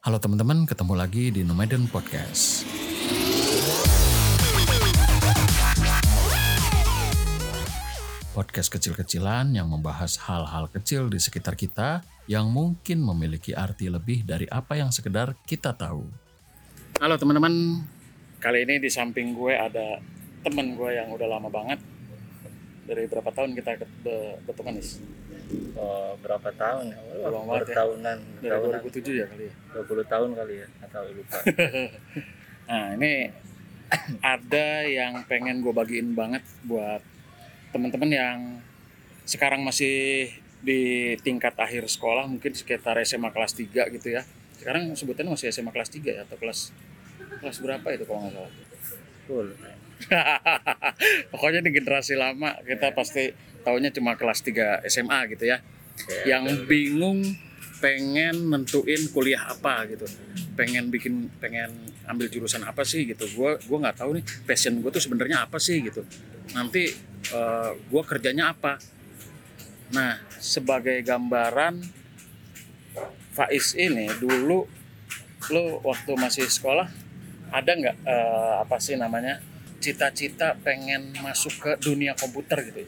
Halo teman-teman, ketemu lagi di Nomaden Podcast. Podcast kecil-kecilan yang membahas hal-hal kecil di sekitar kita yang mungkin memiliki arti lebih dari apa yang sekedar kita tahu. Halo teman-teman, kali ini di samping gue ada temen gue yang udah lama banget. Dari berapa tahun kita berteman nih? Oh, berapa tahun ya? Lama banget ya. Bertahunan, Dari bertahunan. 2007 ya kali ya? 20 tahun kali ya, atau lupa. Nah ini ada yang pengen gue bagiin banget buat teman-teman yang sekarang masih di tingkat akhir sekolah mungkin sekitar SMA kelas 3 gitu ya. Sekarang sebutannya masih SMA kelas 3 ya atau kelas kelas berapa itu kalau nggak salah. Full. Pokoknya di generasi lama kita pasti taunya cuma kelas 3 SMA gitu ya. Yang bingung pengen nentuin kuliah apa gitu. Pengen bikin pengen ambil jurusan apa sih gitu. Gua gua nggak tahu nih passion gue tuh sebenarnya apa sih gitu. Nanti eh, gua kerjanya apa. Nah, sebagai gambaran Faiz ini dulu lu waktu masih sekolah ada nggak eh, apa sih namanya cita-cita pengen masuk ke dunia komputer gitu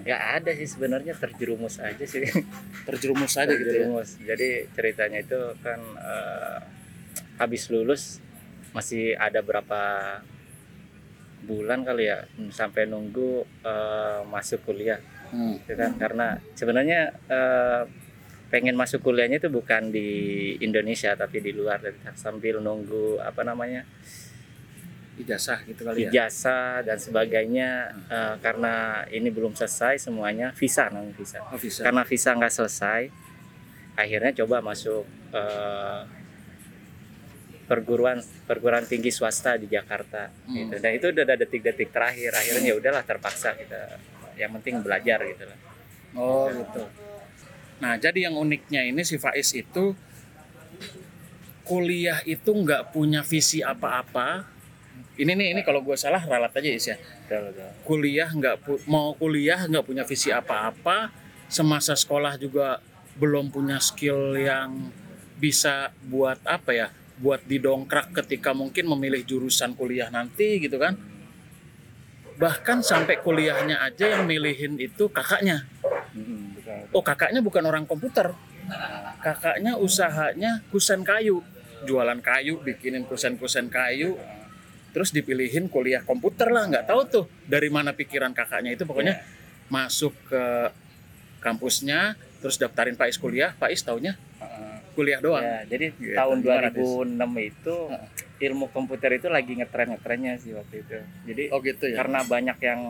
Nggak ada sih sebenarnya terjerumus aja sih. terjerumus aja gitu ya. Jadi ceritanya itu kan eh, habis lulus masih ada berapa bulan kali ya sampai nunggu eh, masuk kuliah. Hmm. gitu kan karena sebenarnya eh, pengen masuk kuliahnya itu bukan di Indonesia tapi di luar sambil nunggu apa namanya ijazah gitu kali ya? Ijazah dan sebagainya eh, karena ini belum selesai semuanya visa namanya visa. Oh, bisa karena visa nggak selesai akhirnya coba masuk eh, perguruan perguruan tinggi swasta di Jakarta Hmm. gitu. Dan itu udah ada detik-detik terakhir akhirnya ya udahlah terpaksa kita yang penting belajar gitu lah. Oh gitu. Nah jadi yang uniknya ini si Faiz itu kuliah itu nggak punya visi apa-apa ini nih ini kalau gue salah ralat aja Is ya. Kuliah nggak mau kuliah nggak punya visi apa-apa semasa sekolah juga belum punya skill yang bisa buat apa ya buat didongkrak ketika mungkin memilih jurusan kuliah nanti gitu kan. Bahkan sampai kuliahnya aja yang milihin itu kakaknya. Betul. oh kakaknya bukan orang komputer. Kakaknya usahanya kusen kayu. Jualan kayu bikinin kusen-kusen kayu terus dipilihin kuliah komputer lah nggak tahu tuh dari mana pikiran kakaknya itu pokoknya masuk ke kampusnya terus daftarin Pais kuliah Pais taunya Heeh. kuliah doang Ya, jadi Gitu. tahun Gimana, 2006 itu ilmu komputer itu lagi ngetren-ngetrennya sih waktu itu. Jadi oh gitu ya karena banyak yang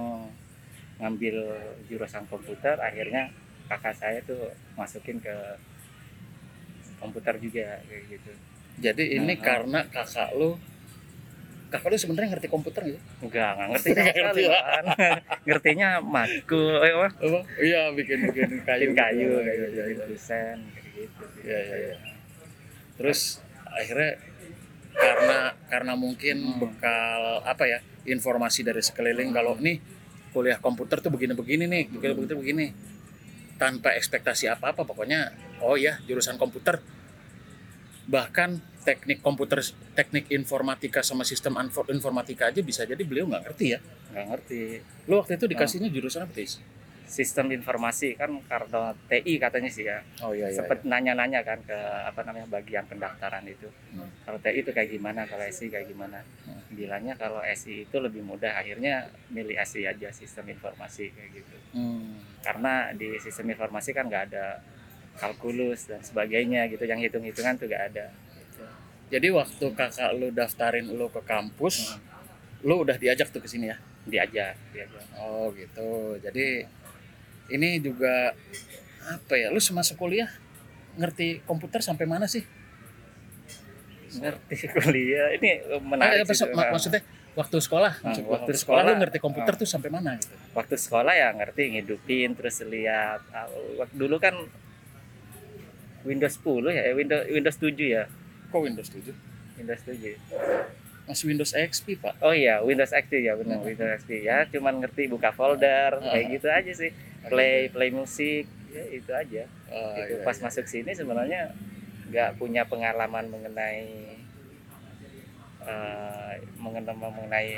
ngambil jurusan komputer, akhirnya kakak saya tuh masukin ke komputer juga kayak gitu. jadi ini Nah. karena kakak lu kakak lu sebenarnya ngerti komputer gitu Enggak, enggak ngerti sama sekali. ngerti, Wan. Ngertinya matkul, eh apa? iya bikin bikin kayu Bikin kayu, gitu. kayak Iya, gitu, iya, iya. desain, kayak gitu. Iya, iya, iya. Terus akhirnya karena karena mungkin Hmm. bekal apa ya informasi dari sekeliling kalau nih kuliah komputer tuh begini-begini nih, begini begini begini. Tanpa ekspektasi apa-apa pokoknya oh ya jurusan komputer. Bahkan teknik komputer teknik informatika sama sistem info- informatika aja bisa jadi beliau nggak ngerti ya. Nggak ngerti. Lo waktu itu dikasihnya jurusan apa Tis? Sistem informasi kan karena TI katanya sih ya. Oh iya sempet nanya-nanya kan ke apa namanya bagian pendaftaran itu Hmm. kalau TI itu kayak gimana kalau SI kayak gimana Hmm. bilangnya kalau SI itu lebih mudah akhirnya milih SI aja sistem informasi kayak gitu Hmm. karena di sistem informasi kan nggak ada kalkulus dan sebagainya gitu yang hitung-hitungan tuh nggak ada gitu. Jadi waktu kakak lu daftarin lu ke kampus, Hmm. lu udah diajak tuh ke sini ya? diajar diajar Oh gitu. Jadi ini juga apa ya? Lu semasa kuliah ngerti komputer sampai mana sih? ngerti kuliah ini Ah, menarik apa, so- tuh. mak- maksudnya waktu sekolah, Ah, maksud- waktu waktu sekolah, lu sekolah. ngerti komputer tuh sampai mana gitu? waktu sekolah ya ngerti ngidupin terus lihat ah, waktu dulu kan Windows 10 ya eh, Windows Windows 7 ya Kok Windows 7? Windows 7 Masih Windows XP, Pak. oh iya Windows XP ya benar Hmm. Windows XP ya cuman ngerti buka folder Ah. kayak gitu aja sih play play musik ya itu aja Oh, gitu. iya, pas iya. masuk sini sebenarnya nggak punya pengalaman mengenai eh, mengenai mengenai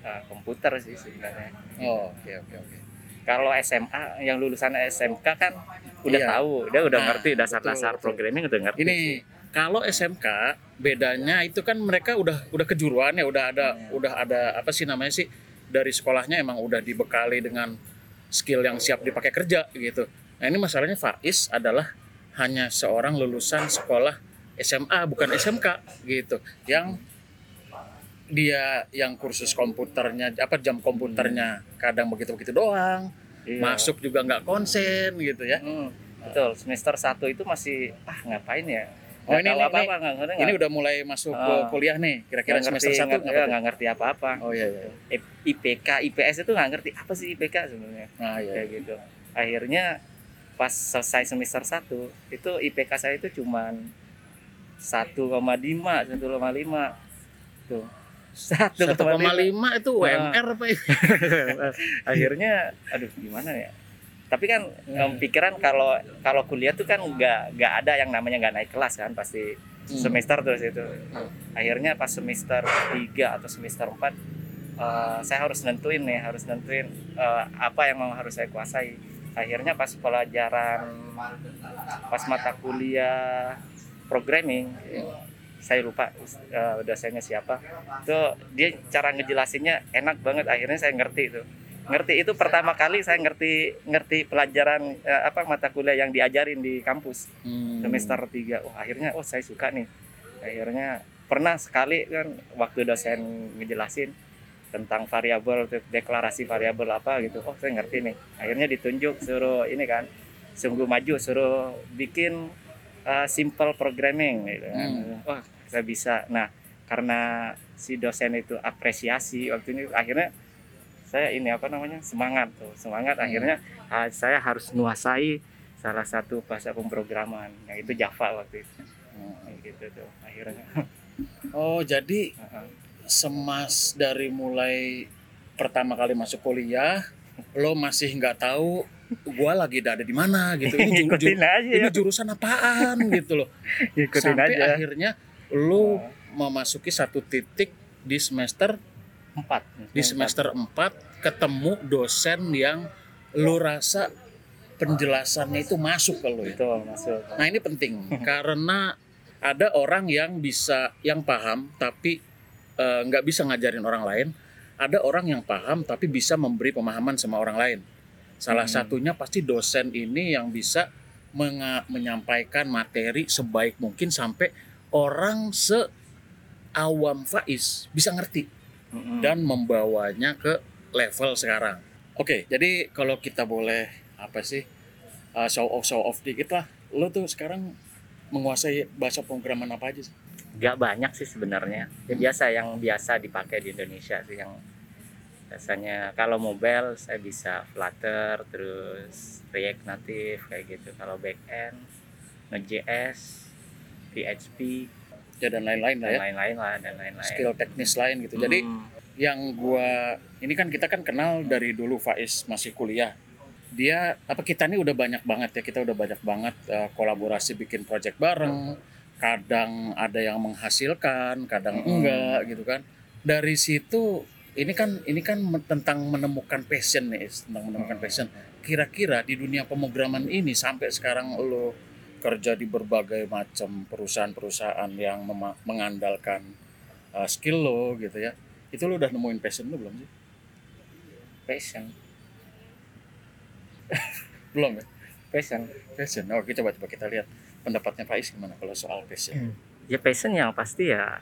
eh, komputer sih sebenarnya Oh, oke oke oke. Kalau SMA yang lulusan SMK kan udah Iya. tahu dia udah Nah, ngerti dasar-dasar programming udah ngerti Ini kalau SMK bedanya itu kan mereka udah udah kejuruan ya, udah ada udah ada apa sih namanya sih dari sekolahnya emang udah dibekali dengan skill yang siap dipakai kerja gitu. Nah ini masalahnya Faiz adalah hanya seorang lulusan sekolah SMA bukan SMK gitu, yang dia yang kursus komputernya apa jam komputernya kadang begitu begitu doang, Iya. masuk juga nggak konsen gitu ya. Hmm, betul semester 1 itu masih ah ngapain ya? Oh, Nggak ini- ini- apa-apa nggak ngerti Ini udah mulai masuk ke Ah. kuliah nih, kira-kira semester ngerti, satu nggak, nggak ya, ngerti apa-apa. Oh iya iya. I- IPK IPS itu nggak ngerti apa sih IPK sebenarnya. Nah, iya. kayak gitu. Akhirnya pas selesai semester 1 itu IPK saya itu cuman 1,5 1,5 tuh 1,5 itu Nah. UMR apa ya? akhirnya aduh gimana ya tapi kan Hmm. pikiran kalau kalau kuliah tuh kan nggak nggak ada yang namanya nggak naik kelas kan pasti Hmm. semester terus itu akhirnya pas semester 3 atau semester 4 eh, saya harus nentuin nih harus nentuin eh, apa yang mau harus saya kuasai akhirnya pas pelajaran pas mata kuliah programming saya lupa eh, dosennya siapa. Itu dia cara ngejelasinnya enak banget akhirnya saya ngerti itu. Ngerti itu pertama kali saya ngerti ngerti pelajaran eh, apa mata kuliah yang diajarin di kampus. Hmm. semester 3 oh akhirnya oh saya suka nih. Akhirnya pernah sekali kan waktu dosen ngejelasin tentang variabel tuh, deklarasi variabel apa gitu. Oh saya ngerti nih. Akhirnya ditunjuk suruh ini kan sungguh maju suruh bikin uh, simple programming gitu kan Hmm. wah saya bisa nah karena si dosen itu apresiasi waktu ini akhirnya saya ini apa namanya semangat tuh semangat Hmm. akhirnya ah, saya harus menguasai salah satu bahasa pemrograman yang itu Java waktu itu Kayak gitu tuh akhirnya Oh, jadi Heeh. semas dari mulai pertama kali masuk kuliah, lo masih nggak tahu gua lagi ada di mana gitu. Ini, aja ini jurusan apaan gitu loh. ikutin Sampai aja akhirnya lo memasuki satu titik di semester empat di semester 4 ketemu dosen yang lo rasa penjelasannya itu masuk ke lo ya. itu masuk Nah ini penting karena ada orang yang bisa yang paham tapi eh, nggak bisa ngajarin orang lain. Ada orang yang paham tapi bisa memberi pemahaman sama orang lain. Salah Hmm. satunya pasti dosen ini yang bisa menyampaikan materi sebaik mungkin sampai orang se awam Faiz bisa ngerti Mm-mm. dan membawanya ke level sekarang. Oke, jadi kalau kita boleh apa sih uh, show off show off dikit lah, lo tuh sekarang menguasai bahasa pemrograman apa aja sih? nggak banyak sih sebenarnya ya biasa yang biasa dipakai di Indonesia sih yang biasanya kalau mobile saya bisa Flutter terus React Native kayak gitu kalau backend Node.js PHP Ya dan lain-lain lah ya, lain-lain lah dan lain-lain skill teknis lain gitu. Jadi Hmm, yang gua ini kan kita kan kenal dari dulu Faiz masih kuliah. Dia apa kita ini udah banyak banget ya kita udah banyak banget uh, kolaborasi bikin project bareng. Kadang ada yang menghasilkan, kadang Hmm. enggak gitu kan. Dari situ ini kan ini kan tentang menemukan passion nih, Is. tentang menemukan Hmm. passion. Kira-kira di dunia pemrograman ini sampai sekarang lo kerja di berbagai macam perusahaan-perusahaan yang mengandalkan uh, skill lo gitu ya itu lo udah nemuin passion lo belum sih passion belum ya passion passion kita coba coba kita lihat pendapatnya Faiz gimana kalau soal passion ya passion yang pasti ya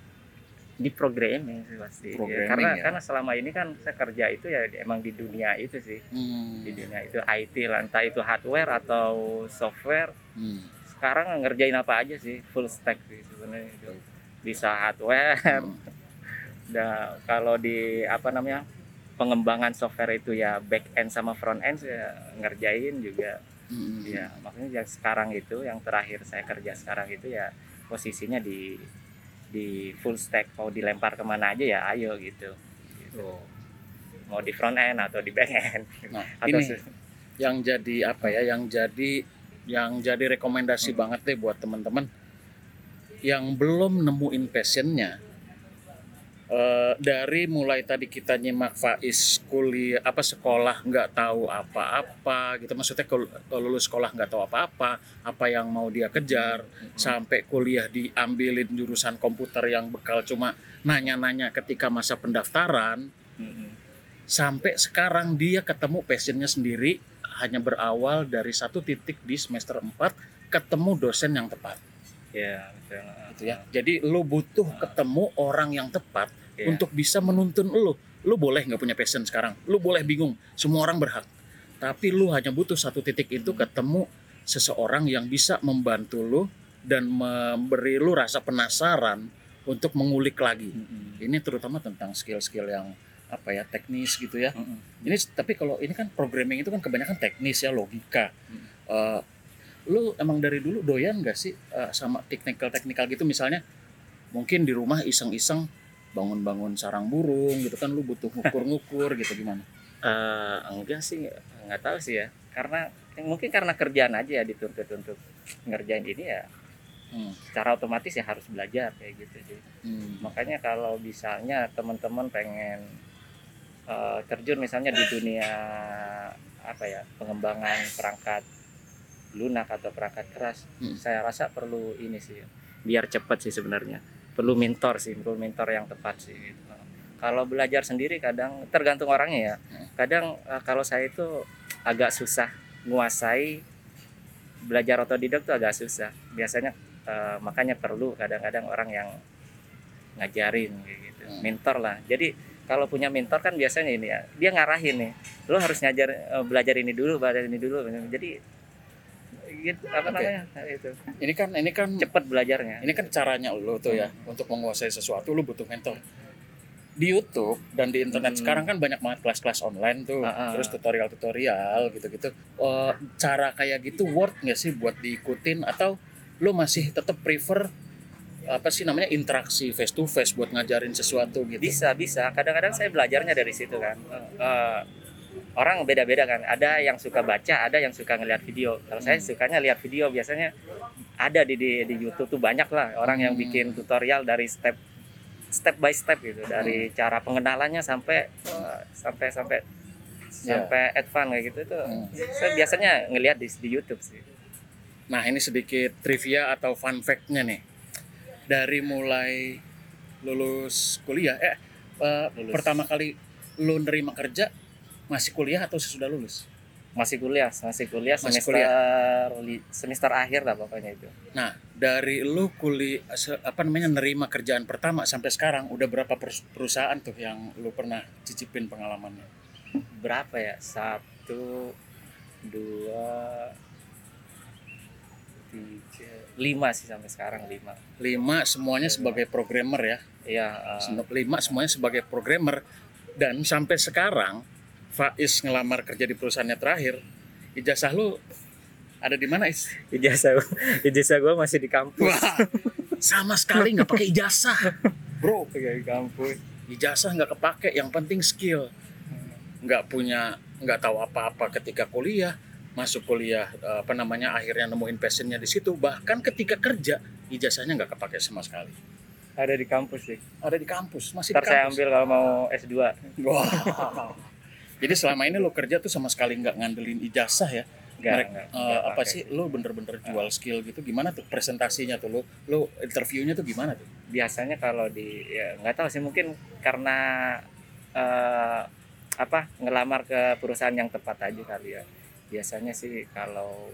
di programming sih pasti Ya, karena ya. karena selama ini kan saya kerja itu ya emang di dunia itu sih hmm. di dunia itu IT lah entah itu hardware atau software Hmm. sekarang ngerjain apa aja sih full stack sih sebenarnya itu bisa hardware Hmm. dan kalau di apa namanya pengembangan software itu ya back end sama front end ya ngerjain juga Hmm. ya maksudnya yang sekarang itu yang terakhir saya kerja sekarang itu ya posisinya di di full stack mau dilempar ke mana aja ya ayo gitu, Gitu. Oh. mau di front end atau di back end nah atau ini yang jadi apa ya yang jadi yang jadi rekomendasi Hmm. banget deh buat teman-teman yang belum nemuin passionnya Eh, dari mulai tadi kita nyimak Faiz kuliah apa sekolah nggak tahu apa-apa gitu. Maksudnya kalau lulus sekolah nggak tahu apa-apa apa yang mau dia kejar sampai kuliah diambilin jurusan komputer yang bekal cuma nanya-nanya ketika masa pendaftaran Mm-mm. sampai sekarang dia ketemu passionnya sendiri hanya berawal dari satu titik di semester 4 ketemu dosen yang tepat ya betul. Gitu ya. Jadi lu butuh ketemu orang yang tepat Iya. untuk bisa menuntun lu. Lu boleh nggak punya passion sekarang. Lu boleh bingung. Semua orang berhak. Tapi lu hanya butuh satu titik itu ketemu seseorang yang bisa membantu lu dan memberi lu rasa penasaran untuk mengulik lagi. Mm-mm. ini terutama tentang skill-skill yang apa ya teknis gitu ya. Mm-mm. ini tapi kalau ini kan programming itu kan kebanyakan teknis ya logika. Hmm. Eh, lu emang dari dulu doyan gak sih eh, sama teknikal teknikal gitu? Misalnya mungkin di rumah iseng-iseng bangun-bangun sarang burung gitu kan lu butuh ngukur-ngukur gitu gimana? Eh, enggak sih nggak tahu sih ya. Karena mungkin karena kerjaan aja ya dituntut untuk ngerjain ini ya. Hmm, secara otomatis ya harus belajar kayak gitu sih. Hmm, makanya kalau misalnya teman-teman pengen eh, terjun misalnya di dunia apa ya pengembangan perangkat lunak atau perangkat keras Hmm. saya rasa perlu ini sih biar cepat sih sebenarnya perlu mentor sih perlu mentor yang tepat sih gitu. kalau belajar sendiri kadang tergantung orangnya ya Hmm. kadang eh, kalau saya itu agak susah menguasai belajar otodidak tuh agak susah biasanya eh, makanya perlu kadang-kadang orang yang ngajarin gitu Hmm. mentor lah jadi kalau punya mentor kan biasanya ini ya dia ngarahin nih lo harus ngajar eh, belajar ini dulu belajar ini dulu jadi gitu apa namanya? Itu. Ini kan ini kan cepet belajarnya. ini kan caranya lu tuh ya untuk menguasai sesuatu lu butuh mentor. Di YouTube dan di internet Hmm. sekarang kan banyak banget kelas-kelas online tuh. Ah, ah. terus tutorial-tutorial gitu-gitu. Eh, cara kayak gitu worth nggak sih buat diikutin? Atau lu masih tetap prefer apa sih namanya interaksi face to face buat ngajarin sesuatu gitu? Bisa bisa. Kadang-kadang saya belajarnya dari situ kan. Eh, orang beda-beda kan ada yang suka baca ada yang suka ngeliat video kalau saya Hmm. sukanya lihat video biasanya ada di, di di YouTube tuh banyak lah orang yang Hmm. bikin tutorial dari step step by step gitu dari cara pengenalannya sampai eh, sampai sampai Ya. sampai advance kayak gitu itu Hmm. saya biasanya ngelihat di, di YouTube sih Nah ini sedikit trivia atau fun fact-nya nih. Dari mulai lulus kuliah, eh, eh, Lulus. pertama kali lu nerima kerja masih kuliah atau sesudah lulus? masih kuliah masih kuliah Masih semester li- semester akhir lah pokoknya itu. Nah dari lu kuliah apa namanya nerima kerjaan pertama sampai sekarang udah berapa perus- perusahaan tuh yang lu pernah cicipin pengalamannya? berapa ya? Satu dua tiga lima sih sampai sekarang lima. Lima semuanya sebagai programmer ya. iya Sen- Lima semuanya sebagai programmer. Dan sampai sekarang Faiz ngelamar kerja di perusahaannya terakhir. Ijazah lu ada di mana Is? ijazah ijazah gue masih di kampus Wah, sama sekali nggak pakai ijazah, bro. di kampus Ijazah nggak kepake, yang penting skill. Nggak punya, nggak tahu apa-apa ketika kuliah, masuk kuliah eh, apa namanya akhirnya nemuin passionnya di situ. Bahkan ketika kerja, ijazahnya nggak kepake sama sekali. ada di kampus sih Ada di kampus, masih ntar di saya kampus. ambil kalau mau S2 Wah. Jadi selama ini lo kerja tuh sama sekali nggak ngandelin ijazah ya? Enggak, Mereka- enggak, eh, enggak apa pakai. sih? Lo bener-bener jual skill gitu? Gimana tuh presentasinya tuh? Lo, lo interviewnya tuh gimana tuh? biasanya kalau di ya nggak tahu sih mungkin karena eh, apa ngelamar ke perusahaan yang tepat aja kali ya biasanya sih kalau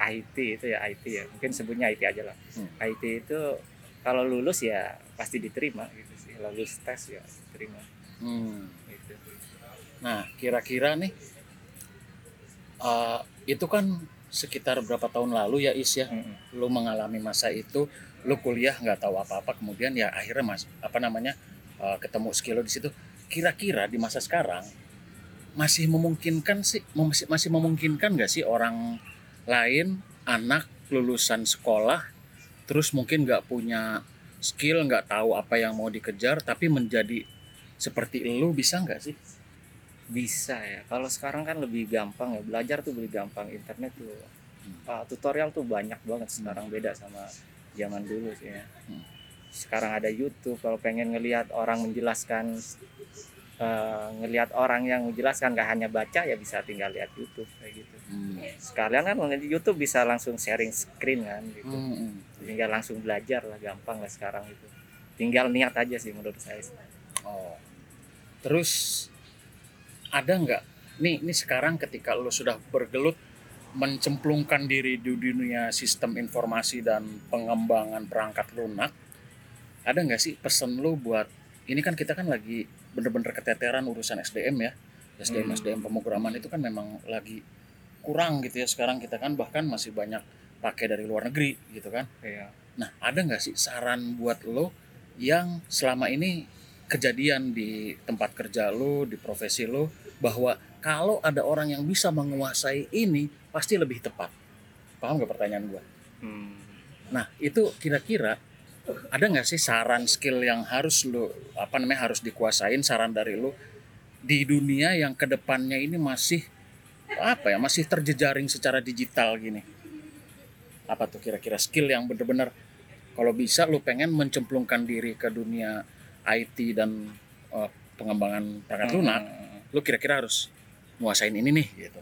IT itu ya IT ya mungkin sebutnya IT aja lah Hmm. IT itu kalau lulus ya pasti diterima gitu sih lulus tes ya diterima Hmm. Nah, kira-kira nih, eh, itu kan sekitar berapa tahun lalu ya Is ya? Mm-mm. Lo mengalami masa itu, lo kuliah nggak tahu apa-apa, kemudian ya akhirnya mas, apa namanya eh, ketemu skill di situ. Kira-kira di masa sekarang masih memungkinkan sih, masih masih memungkinkan nggak sih orang lain anak lulusan sekolah terus mungkin nggak punya skill, nggak tahu apa yang mau dikejar, tapi menjadi seperti lo bisa nggak sih? Bisa ya. Kalau sekarang kan lebih gampang ya. Belajar tuh lebih gampang internet tuh. Ah, tutorial tuh banyak banget sekarang beda sama zaman dulu sih ya. Hmm. sekarang ada YouTube kalau pengen ngelihat orang menjelaskan eh, ngelihat orang yang menjelaskan gak hanya baca ya bisa tinggal lihat YouTube kayak gitu. Hmm. sekalian kan di YouTube bisa langsung sharing screen kan gitu. Hmm, hmm. tinggal langsung belajar lah gampang lah sekarang itu. Tinggal niat aja sih menurut saya Oh. Terus ada nggak? Nih, ini sekarang ketika lo sudah bergelut mencemplungkan diri di dunia sistem informasi dan pengembangan perangkat lunak, ada nggak sih pesan lo buat ini kan kita kan lagi bener-bener keteteran urusan SDM ya, SDM Hmm. SDM pemrograman itu kan memang lagi kurang gitu ya sekarang kita kan bahkan masih banyak pakai dari luar negeri gitu kan. Iya. Nah, ada nggak sih saran buat lo yang selama ini kejadian di tempat kerja lo, di profesi lo, bahwa kalau ada orang yang bisa menguasai ini, pasti lebih tepat. Paham gak pertanyaan gue? Hmm. Nah, itu kira-kira ada nggak sih saran skill yang harus lo, apa namanya, harus dikuasain, saran dari lo di dunia yang ke depannya ini masih, apa ya, masih terjejaring secara digital gini? Apa tuh kira-kira skill yang bener-bener kalau bisa lo pengen mencemplungkan diri ke dunia IT dan eh, pengembangan perangkat lunak, Hmm. Lo kira-kira harus nguasain ini nih gitu.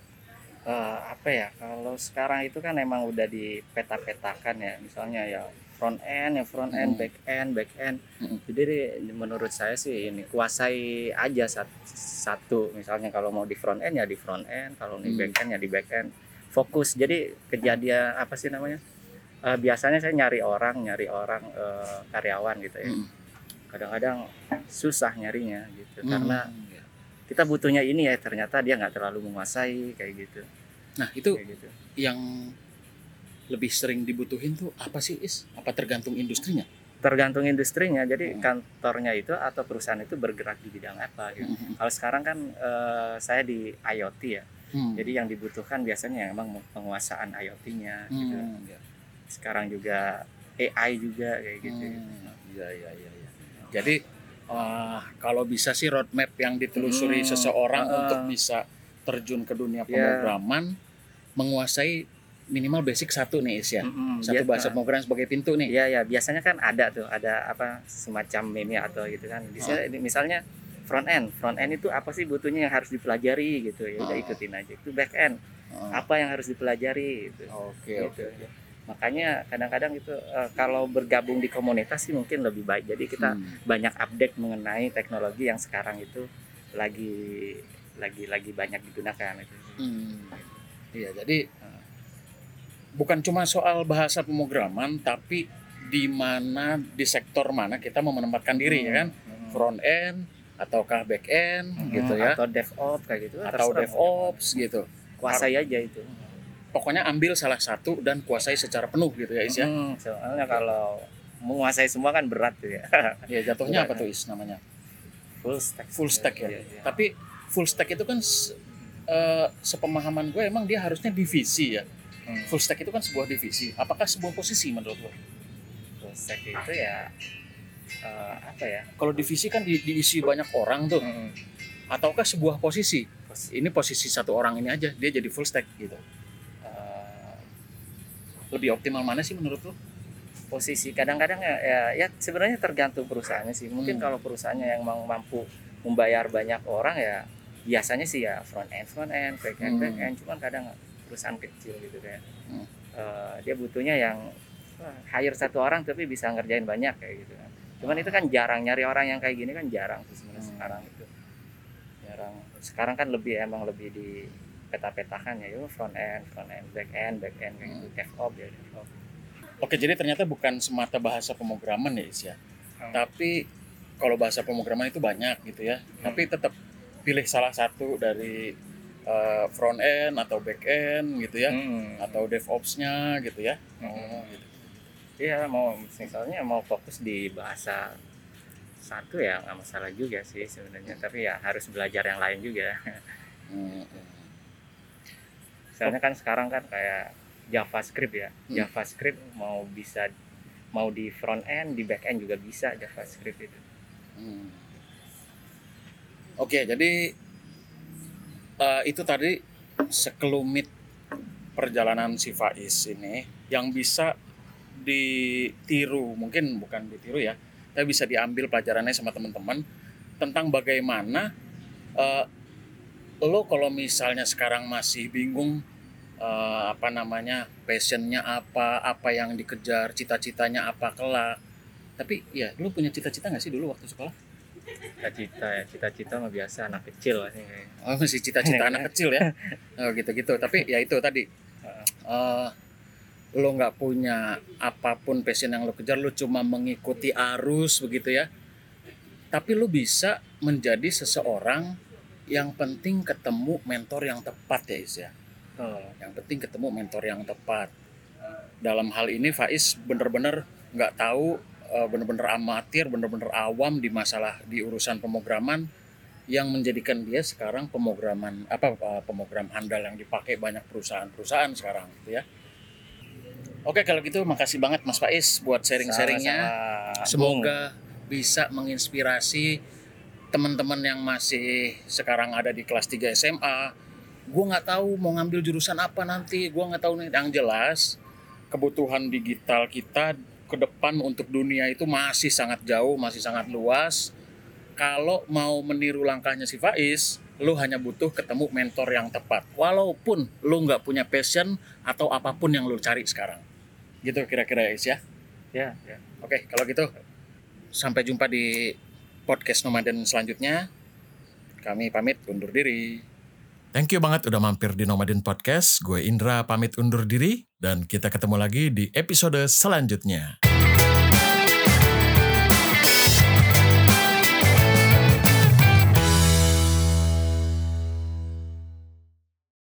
Eh, apa ya kalau sekarang itu kan emang udah dipeta-petakan ya misalnya ya front end ya front end Hmm. back end back end Mm-mm. jadi menurut saya sih ini kuasai aja sat- satu misalnya kalau mau di front end ya di front end kalau di Hmm. back end ya di back end fokus jadi kejadian apa sih namanya Eh, biasanya saya nyari orang nyari orang eh, karyawan gitu ya Mm-mm. kadang-kadang susah nyarinya gitu karena Mm, ya. Kita butuhnya ini ya ternyata dia nggak terlalu menguasai kayak gitu Nah itu kayak gitu yang lebih sering dibutuhin tuh apa sih Is? Apa tergantung industrinya? tergantung industrinya jadi Hmm. kantornya itu atau perusahaan itu bergerak di bidang apa gitu. kalau sekarang kan eh, saya di IoT ya Hmm. jadi yang dibutuhkan biasanya emang penguasaan IoT-nya gitu Hmm, ya. sekarang juga AI juga kayak gitu Hmm, Iya iya iya. iya. Jadi eh, kalau bisa sih roadmap yang ditelusuri Hmm, seseorang uh-uh. untuk bisa terjun ke dunia Ya. pemrograman, menguasai minimal basic satu nih Is ya. Mm-mm, Satu biasa- bahasa pemrograman sebagai pintu nih. Iya ya biasanya kan ada tuh ada apa semacam meme atau gitu kan. Di sini misalnya front end, front end itu apa sih butuhnya yang harus dipelajari gitu ya udah Oh. ikutin aja. Itu back end Oh, apa yang harus dipelajari gitu. Oke Gitu. oke. oke. Makanya kadang-kadang itu eh, kalau bergabung di komunitas sih mungkin lebih baik. Jadi kita Hmm. banyak update mengenai teknologi yang sekarang itu lagi lagi lagi banyak digunakan itu. Hmm. Iya, jadi eh, bukan cuma soal bahasa pemrograman, tapi di mana di sektor mana kita mau menempatkan diri ya kan, Hmm. front end ataukah back end Hmm, gitu ya, Atau DevOps kayak gitu. atau DevOps gitu. Kuasai aja itu. Pokoknya ambil salah satu dan kuasai secara penuh gitu ya Is ya. Hmm, soalnya kalau menguasai semua kan berat tuh ya. Ya jatuhnya apa tuh Is namanya? Full stack. Full stack ya. Iya, iya. Tapi full stack itu kan se- eh, sepemahaman gue emang dia harusnya divisi ya. Hmm, Full stack itu kan sebuah divisi. Apakah sebuah posisi menurut lo? full stack itu ya eh, apa ya? Kalau divisi kan di- diisi banyak orang tuh. Hmm, ataukah sebuah posisi pos- ini posisi satu orang ini aja dia jadi full stack gitu lebih optimal mana sih menurut lo posisi kadang-kadang ya, ya, ya sebenarnya tergantung perusahaannya sih. Mungkin Hmm. kalau perusahaannya yang mampu membayar banyak orang ya biasanya sih ya front end front end back end back Hmm. end cuman kadang perusahaan kecil gitu kan Hmm. Eh, dia butuhnya yang hire satu orang tapi bisa ngerjain banyak kayak gitu kan cuman itu kan jarang nyari orang yang kayak gini kan jarang tuh sebenarnya Hmm. sekarang itu jarang sekarang kan lebih emang lebih di peta-petakan ya yuk front end front end back end back end kayak gitu Hmm. DevOps ya DevOps. Oke jadi ternyata bukan semata bahasa pemrograman ya Is ya? Hmm. tapi kalau bahasa pemrograman itu banyak gitu ya. Tapi tetap pilih salah satu dari eh, front end atau back end gitu ya Hmm. atau DevOps-nya gitu ya. Hmm. oh gitu. Iya mau misalnya mau fokus di bahasa satu ya nggak masalah juga sih sebenarnya. Tapi ya harus belajar yang lain juga. Hmm, soalnya kan sekarang kan kayak JavaScript ya Hmm. JavaScript mau bisa mau di front end di back end juga bisa JavaScript itu Hmm. Oke, jadi eh, itu tadi sekelumit perjalanan si Faiz ini yang bisa ditiru, mungkin bukan ditiru ya, tapi bisa diambil pelajarannya sama teman-teman tentang bagaimana eh, lo kalau misalnya sekarang masih bingung eh, apa namanya passionnya apa, apa yang dikejar, cita-citanya apa kelak. Tapi ya, lo punya cita-cita nggak sih dulu waktu sekolah? cita-cita ya cita-cita mah biasa anak kecil. Oh masih cita-cita anak kecil ya, oh, gitu-gitu. Tapi ya itu tadi, eh lo nggak punya apa pun passion yang lo kejar, lo cuma mengikuti arus begitu ya. Tapi lo bisa menjadi seseorang yang penting ketemu mentor yang tepat ya Is ya. oh, Yang penting ketemu mentor yang tepat. Dalam hal ini Faiz bener-bener nggak tahu, eh, bener-bener amatir, bener-bener awam di masalah di urusan pemrograman yang menjadikan dia sekarang pemrograman apa eh, pemrogram handal yang dipakai banyak perusahaan-perusahaan sekarang gitu ya. Oke kalau gitu makasih banget Mas Faiz buat sharing-sharingnya. Semoga bisa menginspirasi teman-teman yang masih sekarang ada di kelas 3 SMA. Gue nggak tahu mau ngambil jurusan apa nanti. Gue nggak tahu nih. Yang jelas kebutuhan digital kita ke depan untuk dunia itu masih sangat jauh, masih sangat luas. Kalau mau meniru langkahnya si Faiz, lu hanya butuh ketemu mentor yang tepat. Walaupun lu nggak punya passion atau apa pun yang lu cari sekarang. Gitu kira-kira Is ya. ya, ya. Oke, kalau gitu sampai jumpa di podcast Nomaden selanjutnya. Kami pamit undur diri. Thank you banget udah mampir di Nomaden Podcast. Gue Indra pamit undur diri dan kita ketemu lagi di episode selanjutnya.